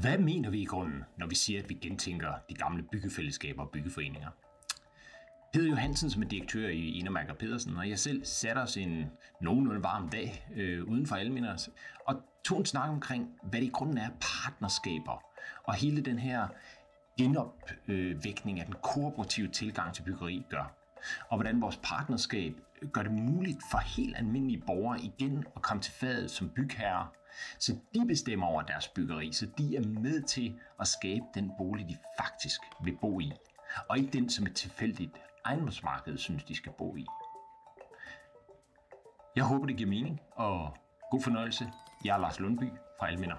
Hvad mener vi i grunden, når vi siger, at vi gentænker de gamle byggefællesskaber og byggeforeninger? Peder Johansen, som er direktør i Inemærker Pedersen, og jeg selv satte os en nogenlunde varm dag øh, uden for Alminder og tog en snak omkring, hvad det i grunden er partnerskaber, og hele den her genopvækning af den kooperative tilgang til byggeri gør. Og hvordan vores partnerskab gør det muligt for helt almindelige borgere igen at komme til fadet som bygherrer, så de bestemmer over deres byggeri, så de er med til at skabe den bolig, de faktisk vil bo i, og ikke den, som et tilfældigt ejendomsmarked synes, de skal bo i. Jeg håber, det giver mening, og god fornøjelse. Jeg er Lars Lundby fra Alminder.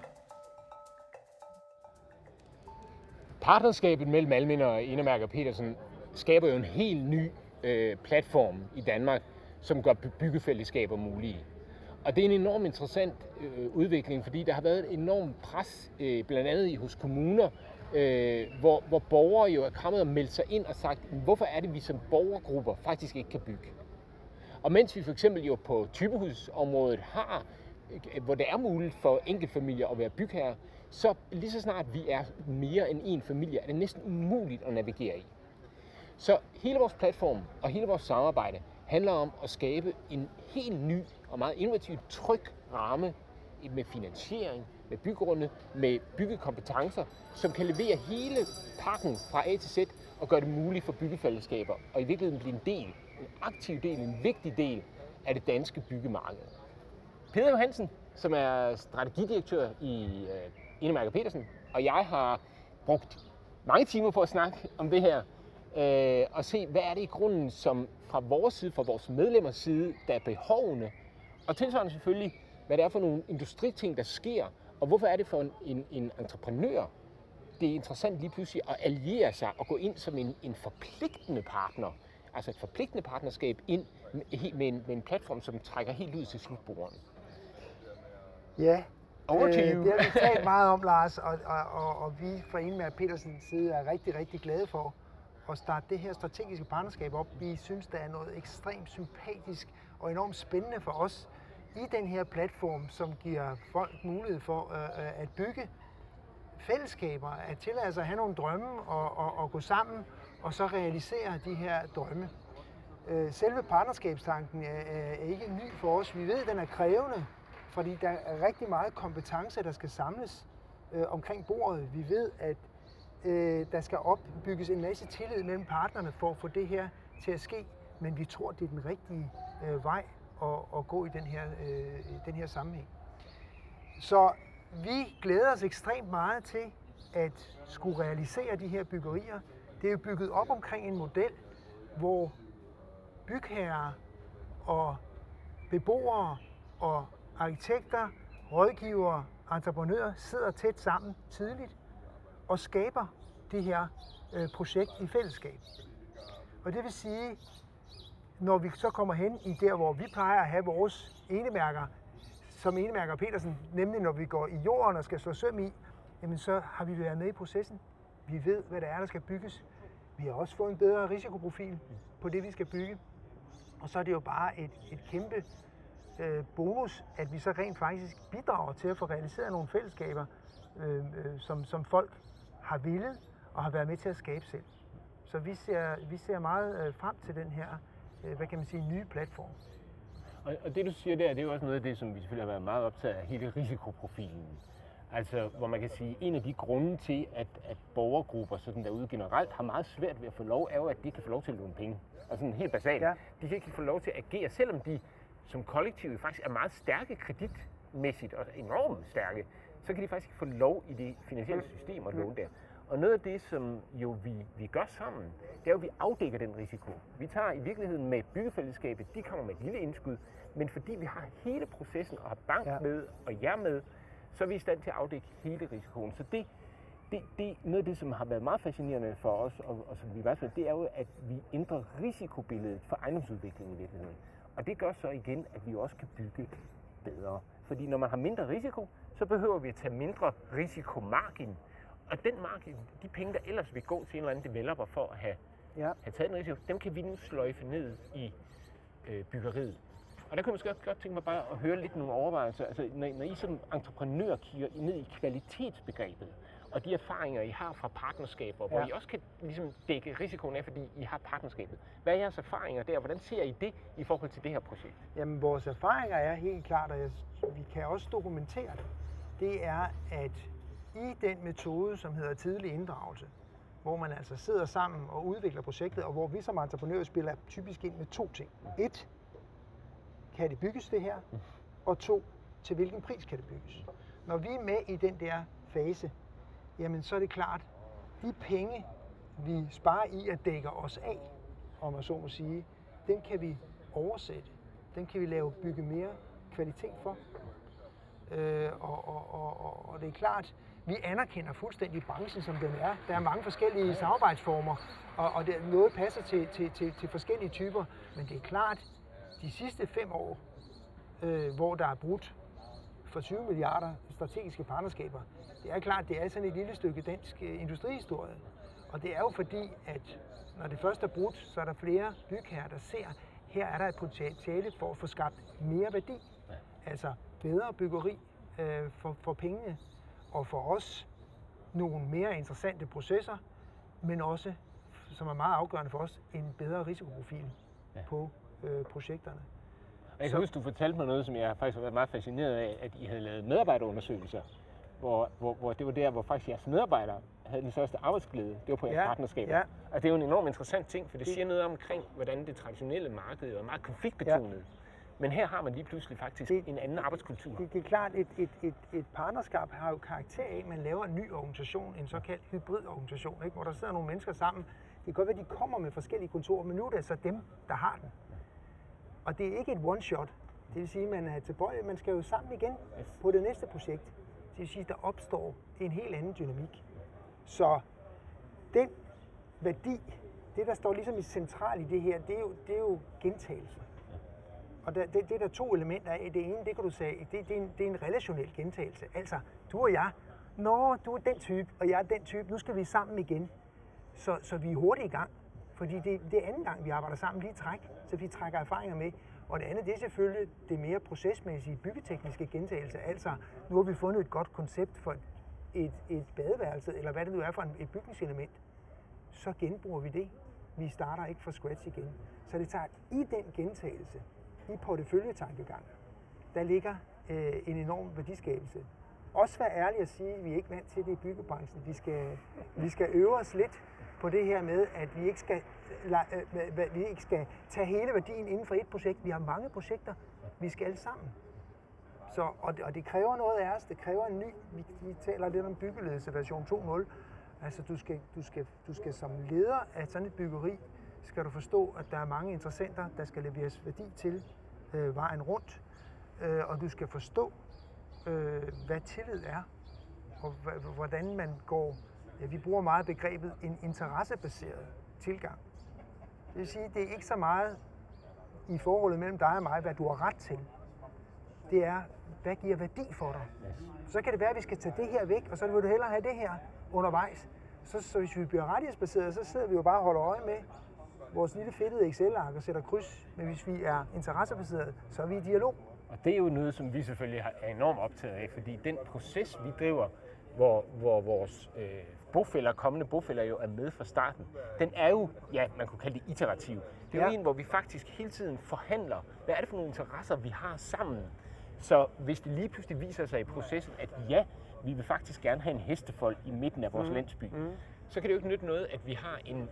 Partnerskabet mellem Alminder og Enemærker Petersen skaber jo en helt ny øh, platform i Danmark, som gør byggefællesskaber mulige. Og det er en enormt interessant øh, udvikling, fordi der har været et enormt pres, øh, blandt andet hos kommuner, øh, hvor, hvor borgere jo er kommet og meldt sig ind og sagt, hvorfor er det, vi som borgergrupper faktisk ikke kan bygge? Og mens vi for eksempel jo på typehusområdet har, øh, hvor det er muligt for enkeltfamilier at være bygherre, så lige så snart vi er mere end en familie, er det næsten umuligt at navigere i. Så hele vores platform og hele vores samarbejde handler om at skabe en helt ny og meget innovativ, tryg ramme med finansiering, med byggrunde, med byggekompetencer, som kan levere hele pakken fra A til Z og gøre det muligt for byggefællesskaber og i virkeligheden blive en del, en aktiv del, en vigtig del af det danske byggemarked. Peter Johansen, som er strategidirektør i øh, Indemærker Petersen, og jeg har brugt mange timer på at snakke om det her, øh, og se, hvad er det i grunden, som fra vores side, fra vores medlemmers side, der er behovene, og tilsvarende selvfølgelig, hvad det er for nogle industriting, der sker, og hvorfor er det for en, en, en entreprenør, det er interessant lige pludselig at alliere sig og gå ind som en, en forpligtende partner, altså et forpligtende partnerskab ind med, med, en, med en platform, som trækker helt ud til slutbrugeren. Ja, Over øh, det har vi talt meget om, Lars, og, og, og, og vi fra Ingemar Petersens side er rigtig, rigtig glade for at starte det her strategiske partnerskab op. Vi synes, der er noget ekstremt sympatisk og enormt spændende for os i den her platform, som giver folk mulighed for øh, øh, at bygge fællesskaber, at tillade sig at have nogle drømme og, og, og gå sammen og så realisere de her drømme. Øh, selve partnerskabstanken er, er ikke ny for os. Vi ved, at den er krævende, fordi der er rigtig meget kompetence, der skal samles øh, omkring bordet. Vi ved, at øh, der skal opbygges en masse tillid mellem partnerne for at få det her til at ske, men vi tror, det er den rigtige øh, vej at, at gå i den her, øh, den her sammenhæng. Så vi glæder os ekstremt meget til at skulle realisere de her byggerier. Det er jo bygget op omkring en model, hvor bygherrer og beboere og arkitekter, rådgivere, entreprenører sidder tæt sammen tidligt og skaber det her øh, projekt i fællesskab. Og det vil sige, når vi så kommer hen i der, hvor vi plejer at have vores enemærker, som enemærker Petersen, nemlig når vi går i jorden og skal slå søm i, jamen så har vi været med i processen. Vi ved, hvad det er, der skal bygges. Vi har også fået en bedre risikoprofil på det, vi skal bygge. Og så er det jo bare et, et kæmpe øh, bonus, at vi så rent faktisk bidrager til at få realiseret nogle fællesskaber, øh, øh, som, som folk har villet og har været med til at skabe selv. Så vi ser, vi ser meget øh, frem til den her, hvad kan man sige, nye platform. Og, og det du siger der, det er jo også noget af det, som vi selvfølgelig har været meget optaget af, hele risikoprofilen. Altså, hvor man kan sige, en af de grunde til, at, at borgergrupper sådan derude generelt har meget svært ved at få lov, er jo, at de kan få lov til at låne penge. Altså sådan helt basalt. Ja. De kan ikke få lov til at agere, selvom de som kollektiv faktisk er meget stærke kreditmæssigt og enormt stærke, så kan de faktisk ikke få lov i det finansielle system at låne der. Og noget af det, som jo vi, vi gør sammen, det er jo, at vi afdækker den risiko. Vi tager i virkeligheden med byggefællesskabet, de kommer med et lille indskud, men fordi vi har hele processen og har bank ja. med og jer med, så er vi i stand til at afdække hele risikoen. Så det, det, det noget af det, som har været meget fascinerende for os, og, og som vi faktisk det er jo, at vi ændrer risikobilledet for ejendomsudviklingen i virkeligheden. Og det gør så igen, at vi også kan bygge bedre. Fordi når man har mindre risiko, så behøver vi at tage mindre risikomargin. Og den margin, de penge, der ellers vil gå til en eller anden developer for at have, ja. have taget en risiko, dem kan vi nu sløjfe ned i øh, byggeriet. Og der kunne jeg måske godt, godt tænke mig bare at høre lidt nogle overvejelser. Altså, når, når I som entreprenør kigger ned i kvalitetsbegrebet, og de erfaringer, I har fra partnerskaber, hvor Ja. I også kan ligesom dække risikoen af, fordi I har partnerskabet. Hvad er jeres erfaringer der? Hvordan ser I det i forhold til det her projekt? Jamen, vores erfaringer er helt klart, og jeg, vi kan også dokumentere det, det er, at i den metode, som hedder tidlig inddragelse, hvor man altså sidder sammen og udvikler projektet, og hvor vi som entreprenører spiller typisk ind med to ting. Et, kan det bygges det her? Og to, til hvilken pris kan det bygges? Når vi er med i den der fase, jamen så er det klart, de penge, vi sparer i at dække os af, om man så må sige, den kan vi oversætte. Den kan vi lave bygge mere kvalitet for. Øh, og, og, og, og, og det er klart, vi anerkender fuldstændig branchen, som den er. Der er mange forskellige samarbejdsformer, og, og det, noget passer til, til, til, til forskellige typer. Men det er klart, de sidste fem år, øh, hvor der er brudt for 20 milliarder strategiske partnerskaber, det er klart, det er sådan et lille stykke dansk øh, industrihistorie. Og det er jo fordi, at når det først er brudt, så er der flere bygherrer, der ser, her er der et potentiale for at få skabt mere værdi. Altså bedre byggeri øh, for, for pengene, og for os nogle mere interessante processer, men også, som er meget afgørende for os, en bedre risikoprofil ja. på øh, projekterne. Og jeg Så- kan huske, du fortalte mig noget, som jeg faktisk har været meget fascineret af, at I havde lavet medarbejderundersøgelser, hvor, hvor, hvor det var der, hvor faktisk jeres medarbejdere havde den største arbejdsglæde. Det var på jeres Ja, partnerskaber. ja. Og det er jo en enormt interessant ting, for det Det- siger noget omkring, hvordan det traditionelle marked er meget konfliktbetonet. Ja. Men her har man lige pludselig faktisk Det- en anden arbejdskultur. Det, det er klart, et, et, et, et partnerskab har jo karakter af, at man laver en ny organisation, en såkaldt hybridorganisation, ikke? hvor der sidder nogle mennesker sammen. Det kan godt være, at de kommer med forskellige kontorer, men nu er det så dem, der har den. Og det er ikke et one-shot. Det vil sige, at man er tilbøjelig, man skal jo sammen igen på det næste projekt. Det vil sige, at der opstår en helt anden dynamik. Så den værdi, det der står ligesom i central i det her, det er jo, det er jo gentagelse. Og der, det, det er der to elementer af. Det ene, det kan du sige, det, det, er en, det er en relationel gentagelse. Altså, du og jeg, nå, du er den type, og jeg er den type, nu skal vi sammen igen. Så, så vi er hurtigt i gang. Fordi det, det er anden gang, vi arbejder sammen lige træk, så vi trækker erfaringer med. Og det andet, det er selvfølgelig det mere procesmæssige, byggetekniske gentagelse. Altså, nu har vi fundet et godt koncept for et, et badeværelse, eller hvad det nu er for en, et bygningselement. Så genbruger vi det. Vi starter ikke fra scratch igen. Så det tager i den gentagelse, i porteføljetankegang, der ligger øh, en enorm værdiskabelse. Også være ærlig at sige, at vi er ikke vant til det i byggebranchen. Vi skal, vi skal øve os lidt på det her med, at vi ikke skal, la, øh, vi ikke skal tage hele værdien inden for et projekt. Vi har mange projekter. Vi skal alle sammen. Så, og, det, og det kræver noget af os. Det kræver en ny, vi, vi taler lidt om byggeledelse version 2.0. Altså du skal, du, skal, du skal som leder af sådan et byggeri, skal du forstå, at der er mange interessenter, der skal leveres værdi til øh, vejen rundt. Øh, og du skal forstå, øh, hvad tillid er, og hvordan man går. Ja, vi bruger meget begrebet en interessebaseret tilgang. Det vil sige, det er ikke så meget i forholdet mellem dig og mig, hvad du har ret til. Det er, hvad giver værdi for dig. Så kan det være, at vi skal tage det her væk, og så vil du hellere have det her undervejs. Så, så hvis vi bliver rettighedsbaseret, så sidder vi jo bare og holder øje med vores lille fedtede Excel-ark og sætter kryds. Men hvis vi er interessebaseret, så er vi i dialog. Og det er jo noget, som vi selvfølgelig har- er enormt optaget af, fordi den proces, vi driver, hvor, hvor vores øh, bofælder, kommende bofælder jo er med fra starten, den er jo, ja, man kunne kalde det iterativ. Det er jo Ja. en, hvor vi faktisk hele tiden forhandler, hvad er det for nogle interesser, vi har sammen. Så hvis det lige pludselig viser sig i processen, at ja, vi vil faktisk gerne have en hestefold i midten af vores mm. landsby, mm. Så kan det jo ikke nytte noget, at vi har en,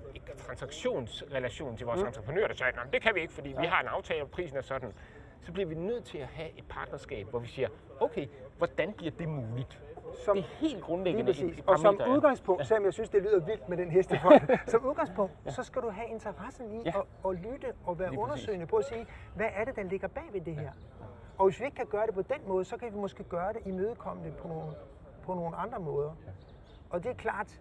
transaktionsrelation til vores mm. entreprenører, der siger, at det kan vi ikke, fordi vi har en aftale, og prisen er sådan. Så bliver vi nødt til at have et partnerskab, hvor vi siger, okay, hvordan bliver det muligt? Som, Det er helt grundlæggende præcis. et Og som parameter, ja. udgangspunkt, selvom jeg synes, det lyder vildt med den hestefold, som udgangspunkt, så skal du have interessen i Ja. at, at lytte og være Lige præcis. undersøgende på at sige, hvad er det, der ligger bag ved det her? Og hvis vi ikke kan gøre det på den måde, så kan vi måske gøre det imødekommende på nogle, på nogle andre måder. Og det er klart,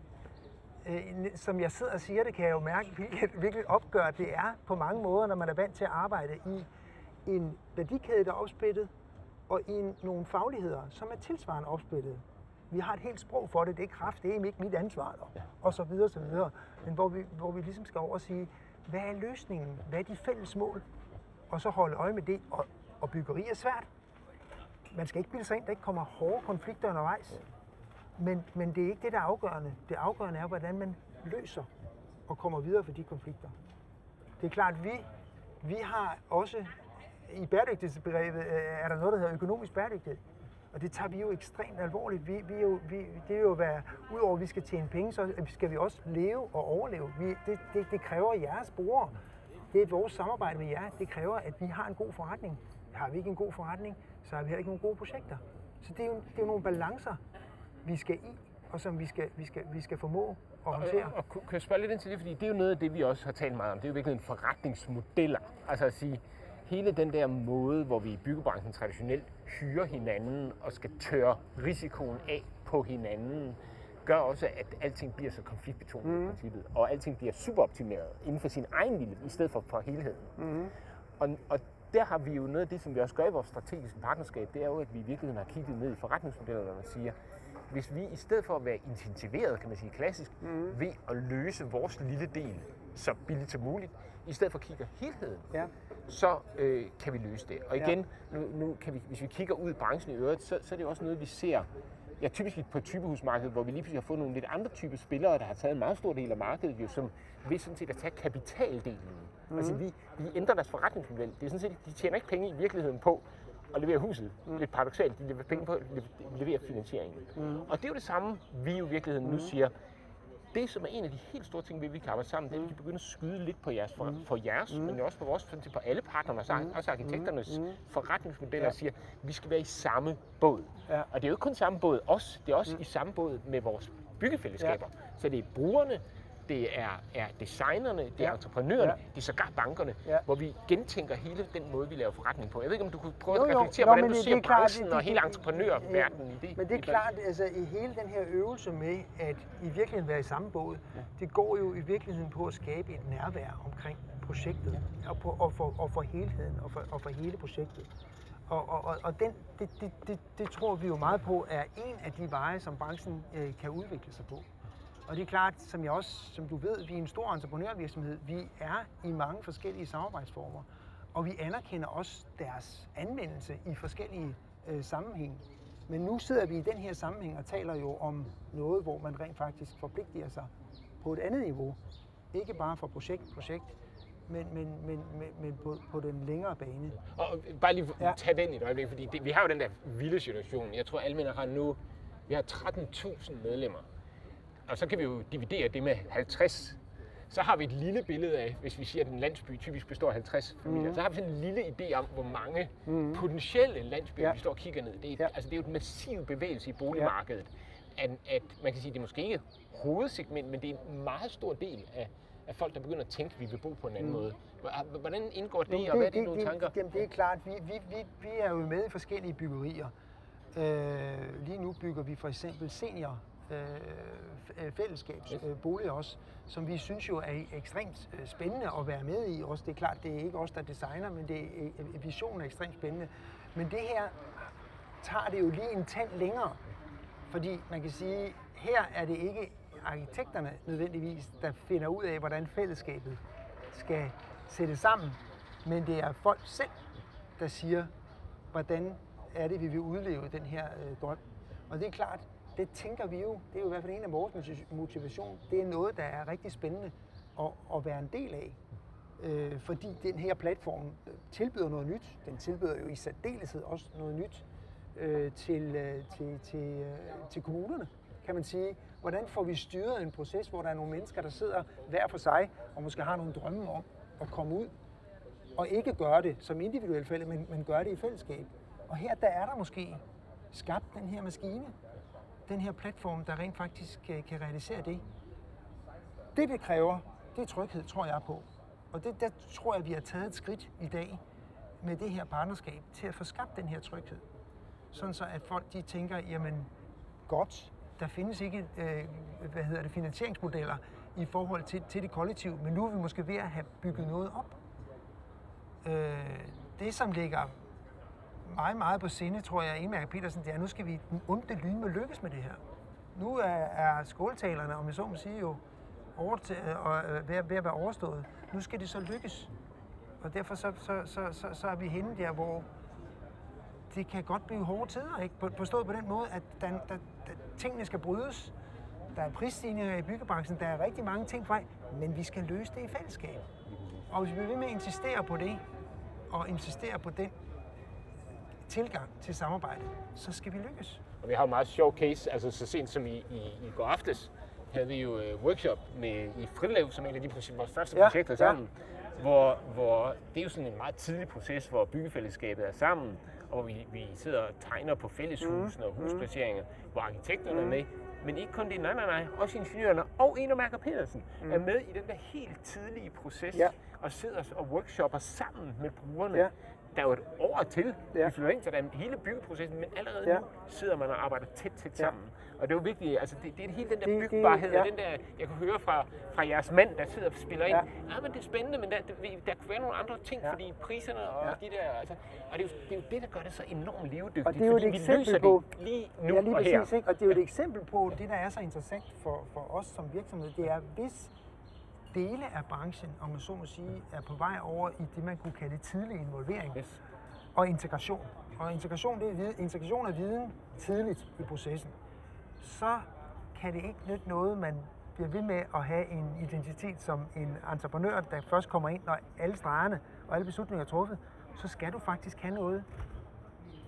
øh, som jeg sidder og siger det, kan jeg jo mærke, hvilket, hvilket opgør det er på mange måder, når man er vant til at arbejde i en værdikæde, der er opsplittet, og i en, nogle fagligheder, som er tilsvarende opsplittet. Vi har et helt sprog for det, det er kraft, det er ikke mit ansvar, og, og så videre, så videre. Men hvor vi, hvor vi ligesom skal over og sige, hvad er løsningen? Hvad er de fælles mål? Og så holde øje med det, og, og byggeri er svært. Man skal ikke bilde sig ind, der ikke kommer hårde konflikter undervejs. Men, men det er ikke det, der er afgørende. Det afgørende er, hvordan man løser og kommer videre fra de konflikter. Det er klart, vi, vi har også i bæredygtighedsbegrebet øh, er der noget, der hedder økonomisk bæredygtighed. Og det tager vi jo ekstremt alvorligt. Vi, vi er jo, vi, det er jo være, udover at vi skal tjene penge, så skal vi også leve og overleve. Vi, det, det, det kræver jeres brugere. Det er vores samarbejde med jer. Det kræver, at vi har en god forretning. Har vi ikke en god forretning, så har vi heller ikke nogle gode projekter. Så det er jo, det er jo nogle balancer, vi skal i, og som vi skal, vi skal, vi skal formå at håndtere. Og, og, og kan jeg spørge lidt ind til det, fordi det er jo noget af det, vi også har talt meget om. Det er jo virkelig en forretningsmodeller. Altså at sige, hele den der måde, hvor vi i byggebranchen traditionelt hyrer hinanden og skal tørre risikoen af på hinanden, gør også, at alting bliver så konfliktbetonet mm. i princippet, og alting bliver superoptimeret inden for sin egen lille, i stedet for for helheden. Mm. Og, og der har vi jo noget af det, som vi også gør i vores strategiske partnerskab, det er jo, at vi i virkeligheden har kigget ned i forretningsmodellerne og siger, hvis vi i stedet for at være intensiveret, kan man sige klassisk, mm. ved at løse vores lille del så billigt som muligt, i stedet for at kigge helheden, ja. så øh, kan vi løse det. Og igen, ja. nu, nu kan vi, hvis vi kigger ud i branchen i øvrigt, så, så er det jo også noget, vi ser ja, typisk på et typehusmarked, hvor vi lige pludselig har fået nogle lidt andre typer spillere, der har taget en meget stor del af markedet, jo, som vil sådan set at tage kapitaldelen. Mm. Altså vi, vi ændrer deres forretningsmodel. Det er sådan set, de tjener ikke penge i virkeligheden på at levere huset. Mm. Lidt paradoxalt, de leverer penge på at levere finansieringen. Mm. Og det er jo det samme, vi jo i virkeligheden mm. nu siger, det, som er en af de helt store ting, vi kan arbejde sammen, det er, at vi begynder at skyde lidt på jeres, for, for jeres, mm. men også på vores, på alle partnerne, mm. også arkitekternes mm. forretningsmodeller, ja. siger, at vi skal være i samme båd. Ja. Og det er jo ikke kun samme båd os, det er også mm. i samme båd med vores byggefællesskaber. Ja. Så det er brugerne, det er, er designerne, det er ja. entreprenørerne, ja. det er sågar bankerne, ja. hvor vi gentænker hele den måde, vi laver forretning på. Jeg ved ikke, om du kunne prøve jo, jo. at reflektere, Nå, hvordan du ser branchen og hele entreprenørverdenen i det. Men det er klart, altså i hele den her øvelse med at i virkeligheden være i samme båd, ja. det går jo i virkeligheden på at skabe et nærvær omkring projektet, ja. og, på, og, for, og for helheden, og for, og for hele projektet. Og, og, og den, det, det, det, det tror vi jo meget på er en af de veje, som branchen øh, kan udvikle sig på. Og det er klart, som jeg også, som du ved, vi er en stor entreprenørvirksomhed. Vi er i mange forskellige samarbejdsformer, og vi anerkender også deres anvendelse i forskellige øh, sammenhænge. Men nu sidder vi i den her sammenhæng og taler jo om noget, hvor man rent faktisk forpligter sig på et andet niveau. Ikke bare fra projekt til projekt, men, men, men, men, men på, på den længere bane. Og bare lige ja. tage den i et øjeblik, fordi det, vi har jo den der vilde situation. Jeg tror, Almindelig har nu, vi har 13.000 medlemmer og så kan vi jo dividere det med 50. Så har vi et lille billede af, hvis vi siger, at en landsby typisk består af 50 familier, mm. så har vi sådan en lille idé om, hvor mange mm. potentielle landsbyer, ja. vi står og kigger ned. Det er, ja. altså, det er jo et massiv bevægelse i boligmarkedet. Ja. At, at man kan sige, at det er måske ikke hovedsegment, men det er en meget stor del af, af folk, der begynder at tænke, at vi vil bo på en anden mm. måde. Hvordan indgår det, det og hvad er det, nogle tanker? Jamen, det er klart, vi, vi, vi, vi er jo med i forskellige byggerier. Øh, lige nu bygger vi for eksempel senior øh, fællesskabsboliger øh, også, som vi synes jo er ekstremt øh, spændende at være med i. Også det er klart, det er ikke os, der designer, men det er, øh, visionen er ekstremt spændende. Men det her tager det jo lige en tand længere, fordi man kan sige, her er det ikke arkitekterne nødvendigvis, der finder ud af, hvordan fællesskabet skal sættes sammen, men det er folk selv, der siger, hvordan er det, vi vil udleve den her øh, drøm. Og det er klart, det tænker vi jo, det er jo i hvert fald en af vores motivation, det er noget, der er rigtig spændende at, at være en del af. Øh, fordi den her platform øh, tilbyder noget nyt. Den tilbyder jo i særdeleshed også noget nyt øh, til, øh, til, til, øh, til kommunerne, kan man sige. Hvordan får vi styret en proces, hvor der er nogle mennesker, der sidder hver for sig og måske har nogle drømme om at komme ud og ikke gøre det som individuelt fælde, men, men gøre det i fællesskab. Og her der er der måske skabt den her maskine, den her platform, der rent faktisk øh, kan, realisere det. Det, det kræver, det er tryghed, tror jeg på. Og det, der tror jeg, vi har taget et skridt i dag med det her partnerskab til at få skabt den her tryghed. Sådan så, at folk de tænker, jamen godt, der findes ikke øh, hvad hedder det, finansieringsmodeller i forhold til, til det kollektiv, men nu er vi måske ved at have bygget noget op. Øh, det, som ligger meget, meget på sinde, tror jeg, Emil Petersen, det er, nu skal vi den onde lyn med lykkes med det her. Nu er, er skåltalerne, om jeg så må sige, jo over til, øh, og, øh, ved, ved at være overstået. Nu skal det så lykkes. Og derfor så, så, så, så, så er vi henne der, hvor det kan godt blive hårde tider, ikke? På, forstået på den måde, at der, der, der, tingene skal brydes. Der er prisstigninger i byggebranchen, der er rigtig mange ting fra, men vi skal løse det i fællesskab. Og hvis vi bliver ved med at insistere på det, og insistere på den tilgang til samarbejde, så skal vi lykkes. Og vi har jo meget sjov case, altså så sent som i, i, i går aftes, havde vi jo uh, workshop med, i Frilev, som en af de projek- vores første Ja, projekter ja. sammen, hvor, hvor det er jo sådan en meget tidlig proces, hvor byggefællesskabet er sammen, og hvor vi, vi sidder og tegner på fælleshusene og husplaceringer, hvor arkitekterne er med, men ikke kun det, nej, nej, nej, også ingeniørerne og Eno Mærker Pedersen er med i den der helt tidlige proces, Ja. og sidder og workshopper sammen med brugerne. Ja. Der er jo et år til, Ja. vi flytter ind, så der er hele byggeprocessen, men allerede Ja. nu sidder man og arbejder tæt, tæt sammen. Og det er jo vigtigt, altså det, det er hele den der bygbarhed, ja. og den der, jeg kan høre fra, fra jeres mand, der sidder og spiller ind, Ja. ja, men det er spændende, men der, der, der kunne være nogle andre ting, Ja. fordi priserne og Ja. de der, altså, og det er, jo, det er jo det, der gør det så enormt levedygtigt, Og det er jo et eksempel på- lige nu ja, lige og præcis, her. ikke? Og det er jo et eksempel på, det der er så interessant for, for os som virksomhed, det er, hvis dele af branchen, om man så må sige, er på vej over i det, man kunne kalde tidlig involvering Yes. og integration. Og integration, det er viden, integration af viden tidligt i processen. Så kan det ikke nytte noget, man bliver ved med at have en identitet som en entreprenør, der først kommer ind, når alle stregerne og alle beslutninger er truffet, så skal du faktisk have noget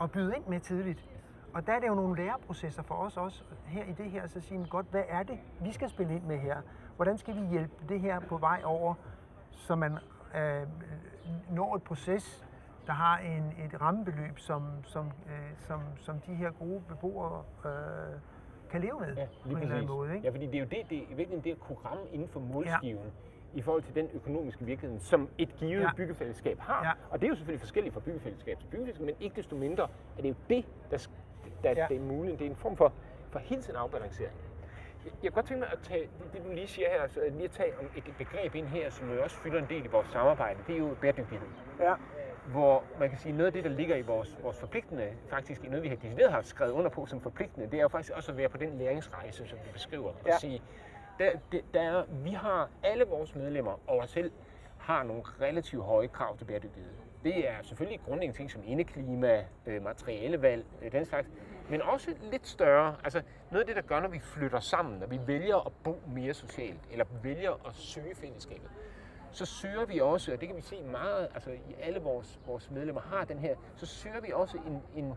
at byde ind med tidligt. Og der er det jo nogle læreprocesser for os også her i det her, så siger man godt, hvad er det, vi skal spille ind med her? Hvordan skal vi hjælpe det her på vej over, så man øh, når et proces, der har en, et rammebeløb, som, som, øh, som, som de her gode beboere øh, kan leve med Ja, på en eller anden måde. Ikke? Ja, fordi det er jo det, det i virkeligheden det at kunne ramme inden for målskiven. Ja. i forhold til den økonomiske virkelighed, som et givet Ja. byggefællesskab har. Ja. Og det er jo selvfølgelig forskelligt fra byggefællesskab til byggefællesskab, men ikke desto mindre er det jo det, der, der ja. det er muligt. Det er en form for, for hele tiden afbalancering. Jeg kunne godt tænke mig at tage det, du lige siger her, altså lige at tage om et begreb ind her, som jo også fylder en del i vores samarbejde, det er jo bæredygtighed Ja. hvor man kan sige, noget af det, der ligger i vores, vores forpligtende, faktisk i noget, vi har decideret har skrevet under på som forpligtende, det er jo faktisk også at være på den læringsrejse, som du beskriver. Ja. Og sige, der, der, der er, vi har, alle vores medlemmer og os selv, har nogle relativt høje krav til bæredygtighed. Det er selvfølgelig grundlæggende ting som indeklima, øh, materialevalg, øh, den slags, men også lidt større. Altså noget af det, der gør, når vi flytter sammen, når vi vælger at bo mere socialt, eller vælger at søge fællesskabet, så søger vi også, og det kan vi se meget, altså i alle vores, vores medlemmer har den her, så søger vi også en, en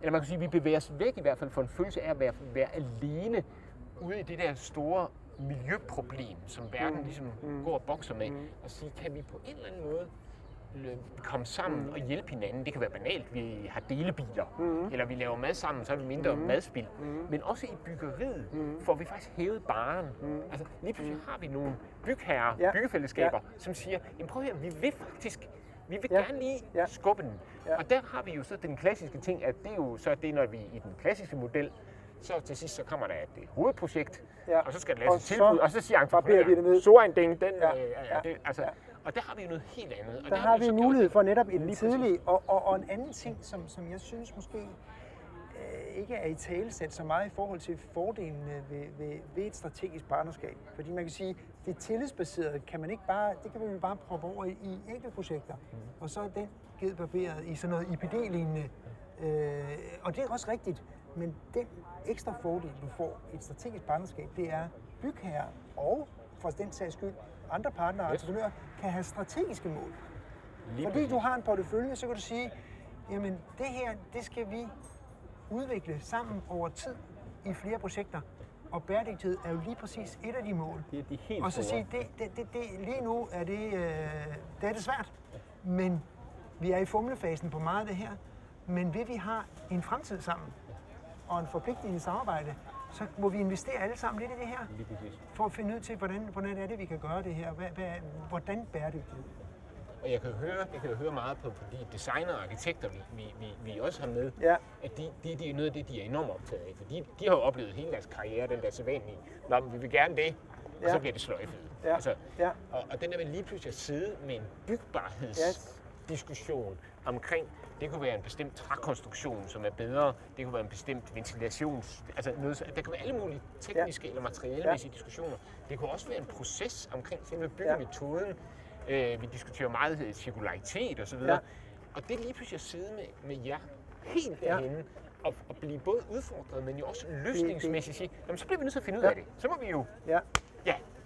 eller man kan sige, vi bevæger os væk i hvert fald for en følelse af at være, være alene ude i det der store miljøproblem, som verden ligesom går og bokser med, og sige, kan vi på en eller anden måde komme sammen og hjælpe hinanden. Det kan være banalt, vi har delebiler, mm. eller vi laver mad sammen, så har vi mindre mm. madspild. Mm. Men også i byggeriet mm. får vi faktisk hævet baren. Mm. Altså lige pludselig har vi nogle bygherrer, Ja. byggefællesskaber, ja. som siger, jamen prøv her, vi vil faktisk vi vil Ja. gerne lige Ja. skubbe den. Ja. Og der har vi jo så den klassiske ting, at det er jo så det, når vi i den klassiske model, så til sidst så kommer der et hovedprojekt, Ja. og så skal der laves et tilbud, og så siger entreprenøren, så en ding, den, Ja. Øh, Ja. ja, det, altså, Ja. Og der har vi jo noget helt andet. Og Der det har vi en mulighed for netop en tidlig, og, og, og en anden ting, som, som jeg synes måske øh, ikke er i talesæt så meget i forhold til fordelene ved, ved, ved et strategisk partnerskab. Fordi man kan sige, det tillidsbaserede kan man ikke bare, det kan vi bare proppe over i, enkeltprojekter. Mm. Og så er den givet barberet i sådan noget IPD-lignende. Øh, og det er også rigtigt, men den ekstra fordel, du får i et strategisk partnerskab, det er bygherrer og for den sags skyld andre partnere og Yes. entreprenører kan have strategiske mål. Lige Fordi du har en portefølje, så kan du sige, jamen det her, det skal vi udvikle sammen over tid i flere projekter. Og bæredygtighed er jo lige præcis et af de mål. Det er de helt Og så sige, det, det, det, det, lige nu er det, øh, det er det svært, men vi er i fumlefasen på meget af det her. Men ved vi har en fremtid sammen og en forpligtende samarbejde, så må vi investere alle sammen lidt i det her, Lige præcis. for at finde ud til, hvordan, hvordan er det, vi kan gøre det her. Hvad, hvad, hvordan bæredygtighed? Og jeg kan jo høre, jeg kan høre meget på, på de designer og arkitekter, vi, vi, vi, vi også har med, Ja. at de, de, de er noget af det, de er enormt optaget af. For de, de har jo oplevet hele deres karriere, den der sædvanlige, Nå, men vi vil gerne det, og Ja. så bliver det sløjfet. Ja. Altså, Ja. og, og den der med lige pludselig at sidde med en bygbarhedsdiskussion omkring, det kunne være en bestemt trækonstruktion, som er bedre, det kunne være en bestemt ventilations... Altså noget, der kan være alle mulige tekniske ja. eller materialemæssige ja. diskussioner. Det kunne også være en proces omkring selve byggemetoden. Ja. Øh, vi diskuterer meget cirkularitet osv. Ja. Ja. Og det lige pludselig at sidde med, med jer helt Ja. derhenne og, og blive både udfordret, men jo også løsningsmæssigt sige, jamen, så bliver vi nødt til at finde ud af det. Så må vi jo, Ja.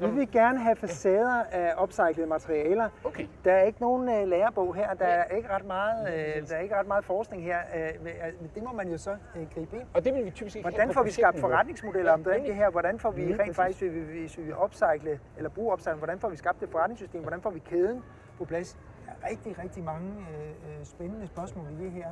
Vi vil gerne have facader af upcyclede materialer. okay. Der er ikke nogen øh, lærebog her, der er ikke ret meget, øh, der er ikke ret meget forskning her. Øh, øh, det må man jo så øh, gribe ind. Og det vil vi typisk ikke Hvordan får vi skabt forretningsmodeller om det, det her? Hvordan får vi rent faktisk, hvis vi, hvis vi upcycle eller bruger upcycle, hvordan får vi skabt det forretningssystem? Hvordan får vi kæden på plads? Der er rigtig, rigtig mange øh, øh, spændende spørgsmål i det her.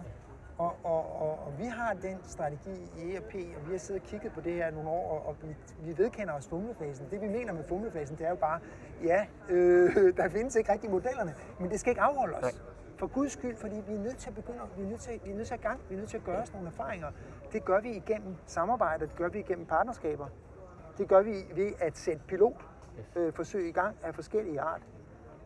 Og, og, og, og vi har den strategi i ERP, og vi har siddet og kigget på det her nogle år, og, og vi, vi vedkender os fumlefasen. Det vi mener med fumlefasen, det er jo bare, ja, øh, der findes ikke rigtig modellerne, men det skal ikke afholde os. Nej. For Guds skyld, fordi vi er nødt til at begynde, vi er nødt til, vi er nødt til at gang, vi er nødt til at gøre os nogle erfaringer. Det gør vi igennem samarbejde, det gør vi igennem partnerskaber. Det gør vi ved at sætte pilotforsøg øh, i gang af forskellige art,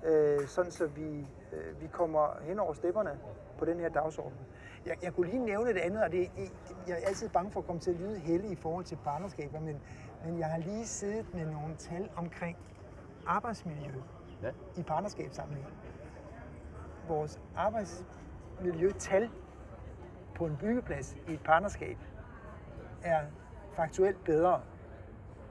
øh, sådan så vi, øh, vi kommer hen over stepperne på den her dagsorden. Jeg, jeg kunne lige nævne det andet, og det, jeg er altid bange for at komme til at lyde heldig i forhold til partnerskaber, men, men jeg har lige siddet med nogle tal omkring arbejdsmiljø Ja. i partnerskabssammenhæng. Vores arbejdsmiljøtal på en byggeplads i et partnerskab er faktuelt bedre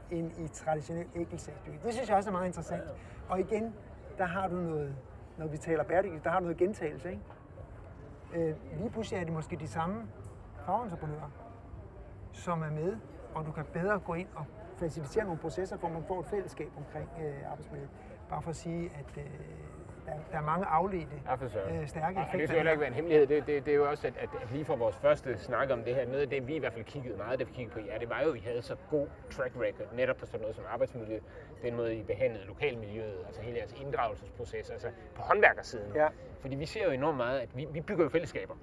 end i traditionel enkeltsagsbyggeri. Det synes jeg også er meget interessant. Og igen, der har du noget, når vi taler bæredygtighed, der har du noget gentagelse. Ikke? Øh, lige pludselig er det måske de samme fagentreprenører, som er med, og du kan bedre gå ind og facilitere nogle processer, hvor man får et fællesskab omkring øh, arbejdsmiljøet. Bare for at sige, at øh, der, der er mange afledte, Ja, for øh, stærke det effekter. skal heller ikke være en hemmelighed. Det, det, det er jo også, at, at, lige fra vores første snak om det her, noget af det, vi i hvert fald kiggede meget, da vi kiggede på jer, det var jo, at I havde så god track record, netop på sådan noget som arbejdsmiljø, den måde, I behandlede lokalmiljøet, altså hele jeres inddragelsesproces, altså på håndværkersiden. Ja. Fordi vi ser jo enormt meget, at vi, vi bygger jo fællesskaber.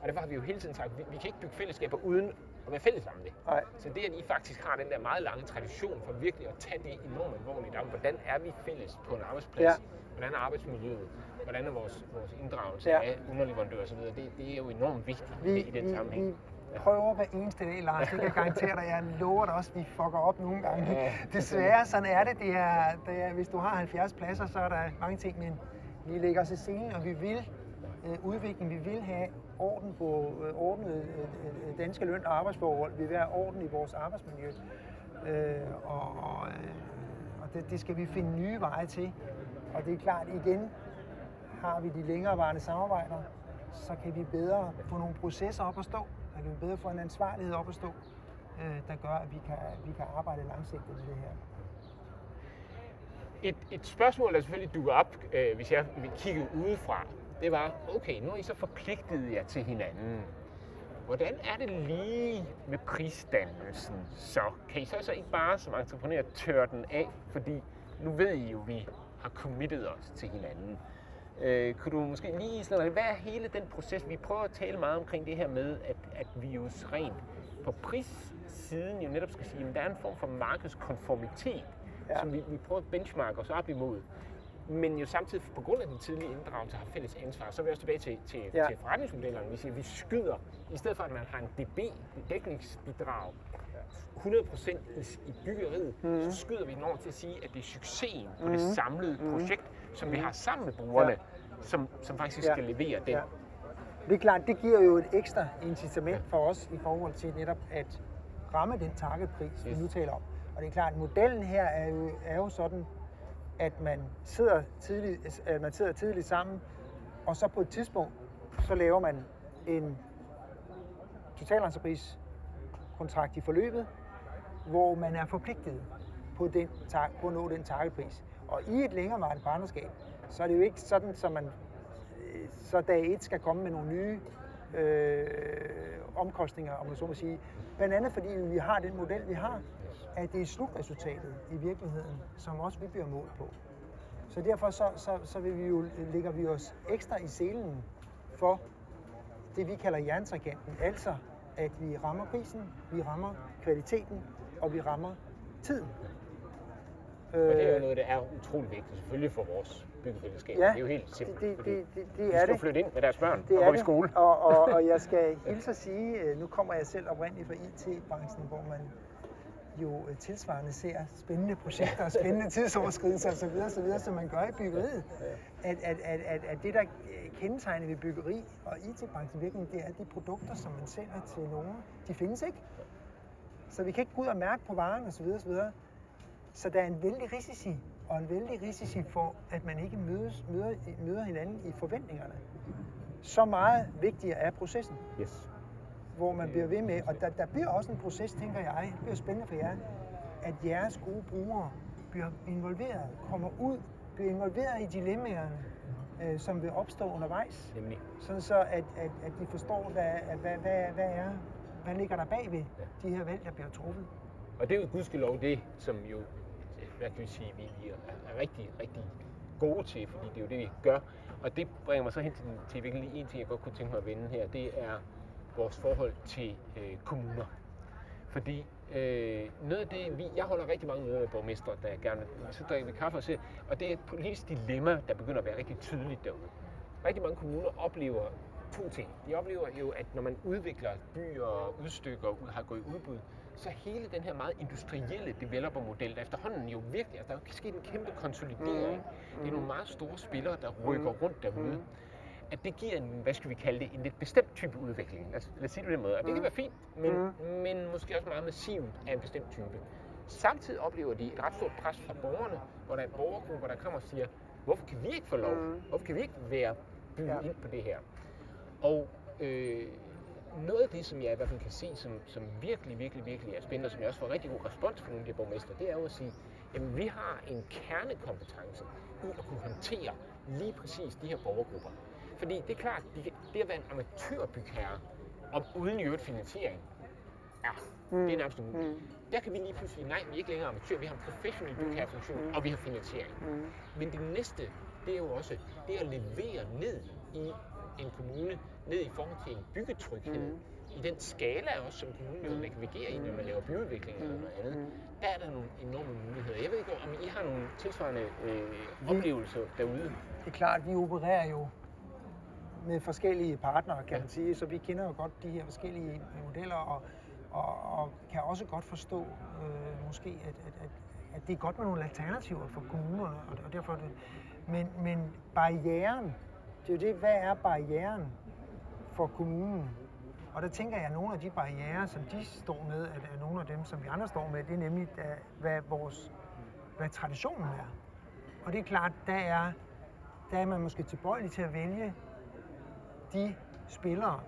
Og derfor har vi jo hele tiden sagt, at vi, vi kan ikke bygge fællesskaber uden at være fælles om det. Nej. Så det, at I faktisk har den der meget lange tradition for virkelig at tage det enormt alvorligt om, hvordan er vi fælles på en arbejdsplads? Ja. Hvordan er arbejdsmiljøet? Hvordan er vores, vores inddragelse Ja. af underleverandører osv.? Det, det er jo enormt vigtigt Vi, i den vi, sammenhæng. vi prøver hver eneste dag, Lars. Det kan jeg garantere dig. Jeg lover dig også, at vi fucker op nogle gange. Ja. Desværre, sådan er det. det, er, det er, hvis du har 70 pladser, så er der mange ting, men vi lægger os i scenen, og vi vil øh, udvikling. Vi vil have orden på øh, ordnede øh, øh, danske løn- og arbejdsforhold. Vi vil have orden i vores arbejdsmiljø. Øh, og og, øh, og det, det skal vi finde nye veje til. Og det er klart, igen, har vi de længerevarende samarbejder, så kan vi bedre få nogle processer op at stå. Der kan vi bedre få en ansvarlighed op at stå, øh, der gør, at vi kan, vi kan arbejde langsigtet med det her. Et, et spørgsmål, der selvfølgelig dukker op, øh, hvis jeg vil kigge udefra, det var, okay, nu er I så forpligtet jer til hinanden. Hvordan er det lige med prisdannelsen så? Kan I så, så ikke bare som entreprenør tørre den af? Fordi nu ved I jo, at vi har committet os til hinanden. Øh, kunne du måske lige sådan, hvad er hele den proces? Vi prøver at tale meget omkring det her med, at, at vi jo rent på prissiden jo netop skal sige, at der er en form for markedskonformitet, Ja. som vi, vi prøver at benchmarke os op imod. Men jo samtidig på grund af den tidlige inddragelse har fælles ansvar, så er vi også tilbage til, til, ja. til forretningsmodellerne. Vi siger, at vi skyder, i stedet for at man har en DB, dækningsbidrag, 100% i, i byggeriet, mm. så skyder vi den over til at sige, at det er succesen på det samlede projekt, som vi har sammen med brugerne. Ja. som, som faktisk Ja. skal levere den. Ja. Det er klart, det giver jo et ekstra incitament for os i forhold til netop at ramme den targetpris, vi Yes. nu taler om. Og det er klart, at modellen her er jo, er jo sådan, at man sidder, tidligt, at man sidder tidligt sammen, og så på et tidspunkt, så laver man en kontrakt i forløbet, hvor man er forpligtet på, den, på at nå den targetpris. Og i et længerevarende partnerskab, så er det jo ikke sådan, så man øh, så dag et skal komme med nogle nye øh, omkostninger, om man så må sige. Blandt andet fordi vi har den model, vi har, at det er slutresultatet i virkeligheden, som også vi bliver målt på. Så derfor så, så, så vil vi jo, lægger vi os ekstra i selen for det, vi kalder jerntrikanten. Altså, at vi rammer prisen, vi rammer kvaliteten, og vi rammer tiden. Og det er jo noget, der er utrolig vigtigt, selvfølgelig for vores byggefællesskab. Ja, det er jo helt simpelt. det, det, det, det de er skal det. flytte ind med deres børn Det og gå i skole. Og, og, og jeg skal hilse at sige, øh, nu kommer jeg selv oprindeligt fra IT-branchen, hvor man jo øh, tilsvarende ser spændende projekter og spændende tidsoverskridelser osv., osv., som man gør i byggeriet. At, at, at, at, at det, der kendetegner ved byggeri og IT-branchen virkelig, det er, at de produkter, som man sælger til nogen, de findes ikke. Så vi kan ikke gå ud og mærke på varen osv. osv. Så der er en vældig risici, og en vældig risici for, at man ikke mødes, møder, møder hinanden i forventningerne. Så meget vigtigere er processen. Yes. Hvor man bliver ved med, og der, der bliver også en proces, tænker jeg, det bliver spændende for jer, at jeres gode brugere bliver involveret, kommer ud, bliver involveret i dilemmaerne, øh, som vil opstå undervejs. Nemlig. Sådan så, at, at, at de forstår, hvad, at, hvad, hvad, hvad er, hvad ligger der bagved de her valg, der bliver truffet. Og det er jo gudskelov det, som jo, hvad kan vi sige, vi vi er er rigtig, rigtig gode til, fordi det er jo det, vi gør. Og det bringer mig så hen til, til virkelig en ting, jeg godt kunne tænke mig at vende her, det er vores forhold til øh, kommuner. Fordi øh, noget af det, vi, jeg holder rigtig mange møder med borgmestre, der gerne så drikker vi kaffe og ser, og det er et politisk dilemma, der begynder at være rigtig tydeligt derude. Rigtig mange kommuner oplever to ting. De oplever jo, at når man udvikler byer og udstykker og har gået i udbud, så hele den her meget industrielle developermodel, der efterhånden jo virkelig, altså der er sket en kæmpe konsolidering. Det er nogle meget store spillere, der rykker rundt derude. At det giver en, hvad skal vi kalde det, en lidt bestemt type udvikling. Lad os, lad os sige det på den måde. Og det kan være fint, men, men måske også meget massivt af en bestemt type. Samtidig oplever de et ret stort pres fra borgerne, hvor der er borgergrupper, der kommer og siger, hvorfor kan vi ikke få lov? Hvorfor kan vi ikke være bygget Ja. ind på det her? Og øh, noget af det, som jeg i hvert fald kan se, som, som virkelig, virkelig, virkelig er spændende, og som jeg også får rigtig god respons fra nogle af de her borgmestre, det er jo at sige, jamen vi har en kernekompetence i at kunne håndtere lige præcis de her borgergrupper. Fordi det er klart, de kan- det at være en amatørbygherre, og uden i øvrigt finansiering, ja, det er nærmest umuligt. Der kan vi lige pludselig nej, vi er ikke længere amatør, vi har en professionel bygherrefunktion, og vi har finansiering. Men det næste, det er jo også det at levere ned i en kommune, ned i forhold til en byggetryghed, i den skala også, som kommunen jo navigerer i, når man laver byudvikling eller noget andet, der er der nogle enorme muligheder. Jeg ved ikke, om I har nogle tilsvarende øh, oplevelser derude. Det er klart, vi opererer jo med forskellige partnere, kan man sige, så vi kender jo godt de her forskellige modeller, og, og, og kan også godt forstå øh, måske, at, at, at, at det er godt med nogle alternativer for kommunerne, og, og derfor er det, men, men barrieren, det er jo det, hvad er barrieren for kommunen? Og der tænker jeg, at nogle af de barriere, som de står med, er, er nogle af dem, som vi andre står med, det er nemlig, at, hvad vores hvad traditionen er. Og det er klart, der er, der er man måske tilbøjelig til at vælge de spillere,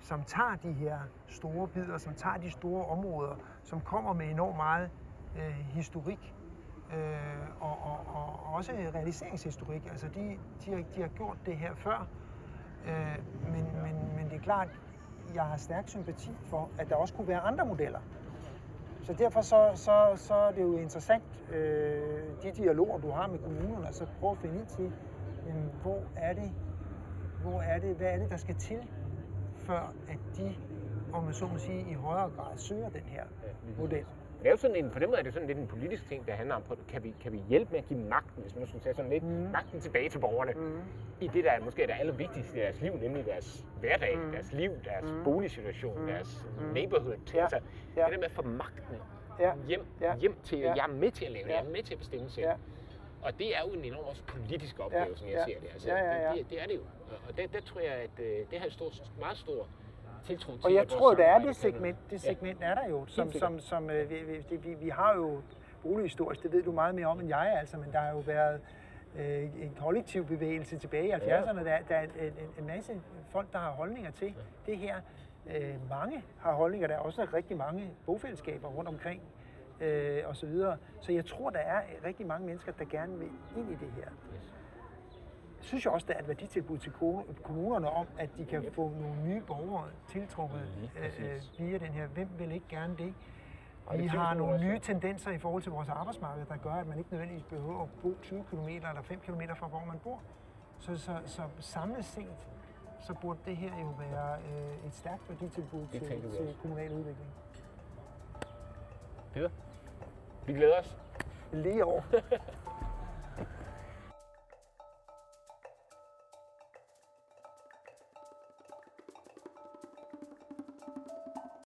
som tager de her store bidder, som tager de store områder, som kommer med enormt meget øh, historik øh, og, og, og, og også realiseringshistorik. Altså de, de, har, de har gjort det her før, øh, men, men, men det er klart, jeg har stærk sympati for, at der også kunne være andre modeller. Så derfor så, så, så er det jo interessant, øh, de dialoger, du har med kommunerne, så prøv at finde ind til, jamen, hvor er det, hvor er det, hvad er det, der skal til, før at de, om man så må sige, i højere grad søger den her model. Det er jo sådan en, for dem er det sådan lidt en politisk ting, der handler om, på, kan vi, kan vi hjælpe med at give magten, hvis man skulle tage sådan lidt, mm. magten tilbage til borgerne, mm. i det, der er måske er det allervigtigste i deres liv, nemlig deres hverdag, mm. deres liv, deres mm. boligsituation, mm. deres neighborhood. Ja. Altså, Ja. det der med at få magten Ja. hjem, Ja. hjem til, Ja. jeg er med til at lave det, Ja. jeg er med til at bestemme selv. Ja. Og det er jo en enorm også politisk opgave, Ja. som jeg Ja. ser det. Altså, Ja, ja, ja. Det, det, det, er det jo. Og der, der tror jeg, at øh, det har et stort, meget stor tiltro til. Og jeg tror, der er det segment, det segment er der jo, som, som, som øh, vi, vi, det- vi, har jo bolighistorisk, det ved du meget mere om end jeg, altså, men der har jo været øh, en kollektiv bevægelse tilbage i 70'erne. Der, der er en, en, en masse folk, der har holdninger til det her. Øh, mange har holdninger, der er også rigtig mange bofællesskaber rundt omkring øh, og så videre. Så jeg tror, der er rigtig mange mennesker, der gerne vil ind i det her. Jeg synes også, der er et værditilbud til ko- kommunerne om, at de kan få nogle nye borgere tiltrukket Lige øh, øh, via den her. Hvem vil ikke gerne det? Vi har nogle nye tendenser i forhold til vores arbejdsmarked, der gør, at man ikke nødvendigvis behøver at bo 20 km eller 5 km fra, hvor man bor. Så, så, så samlet set, så burde det her jo være øh, et stærkt værditilbud til, til kommunal udvikling. Peter, vi glæder os. Lige over.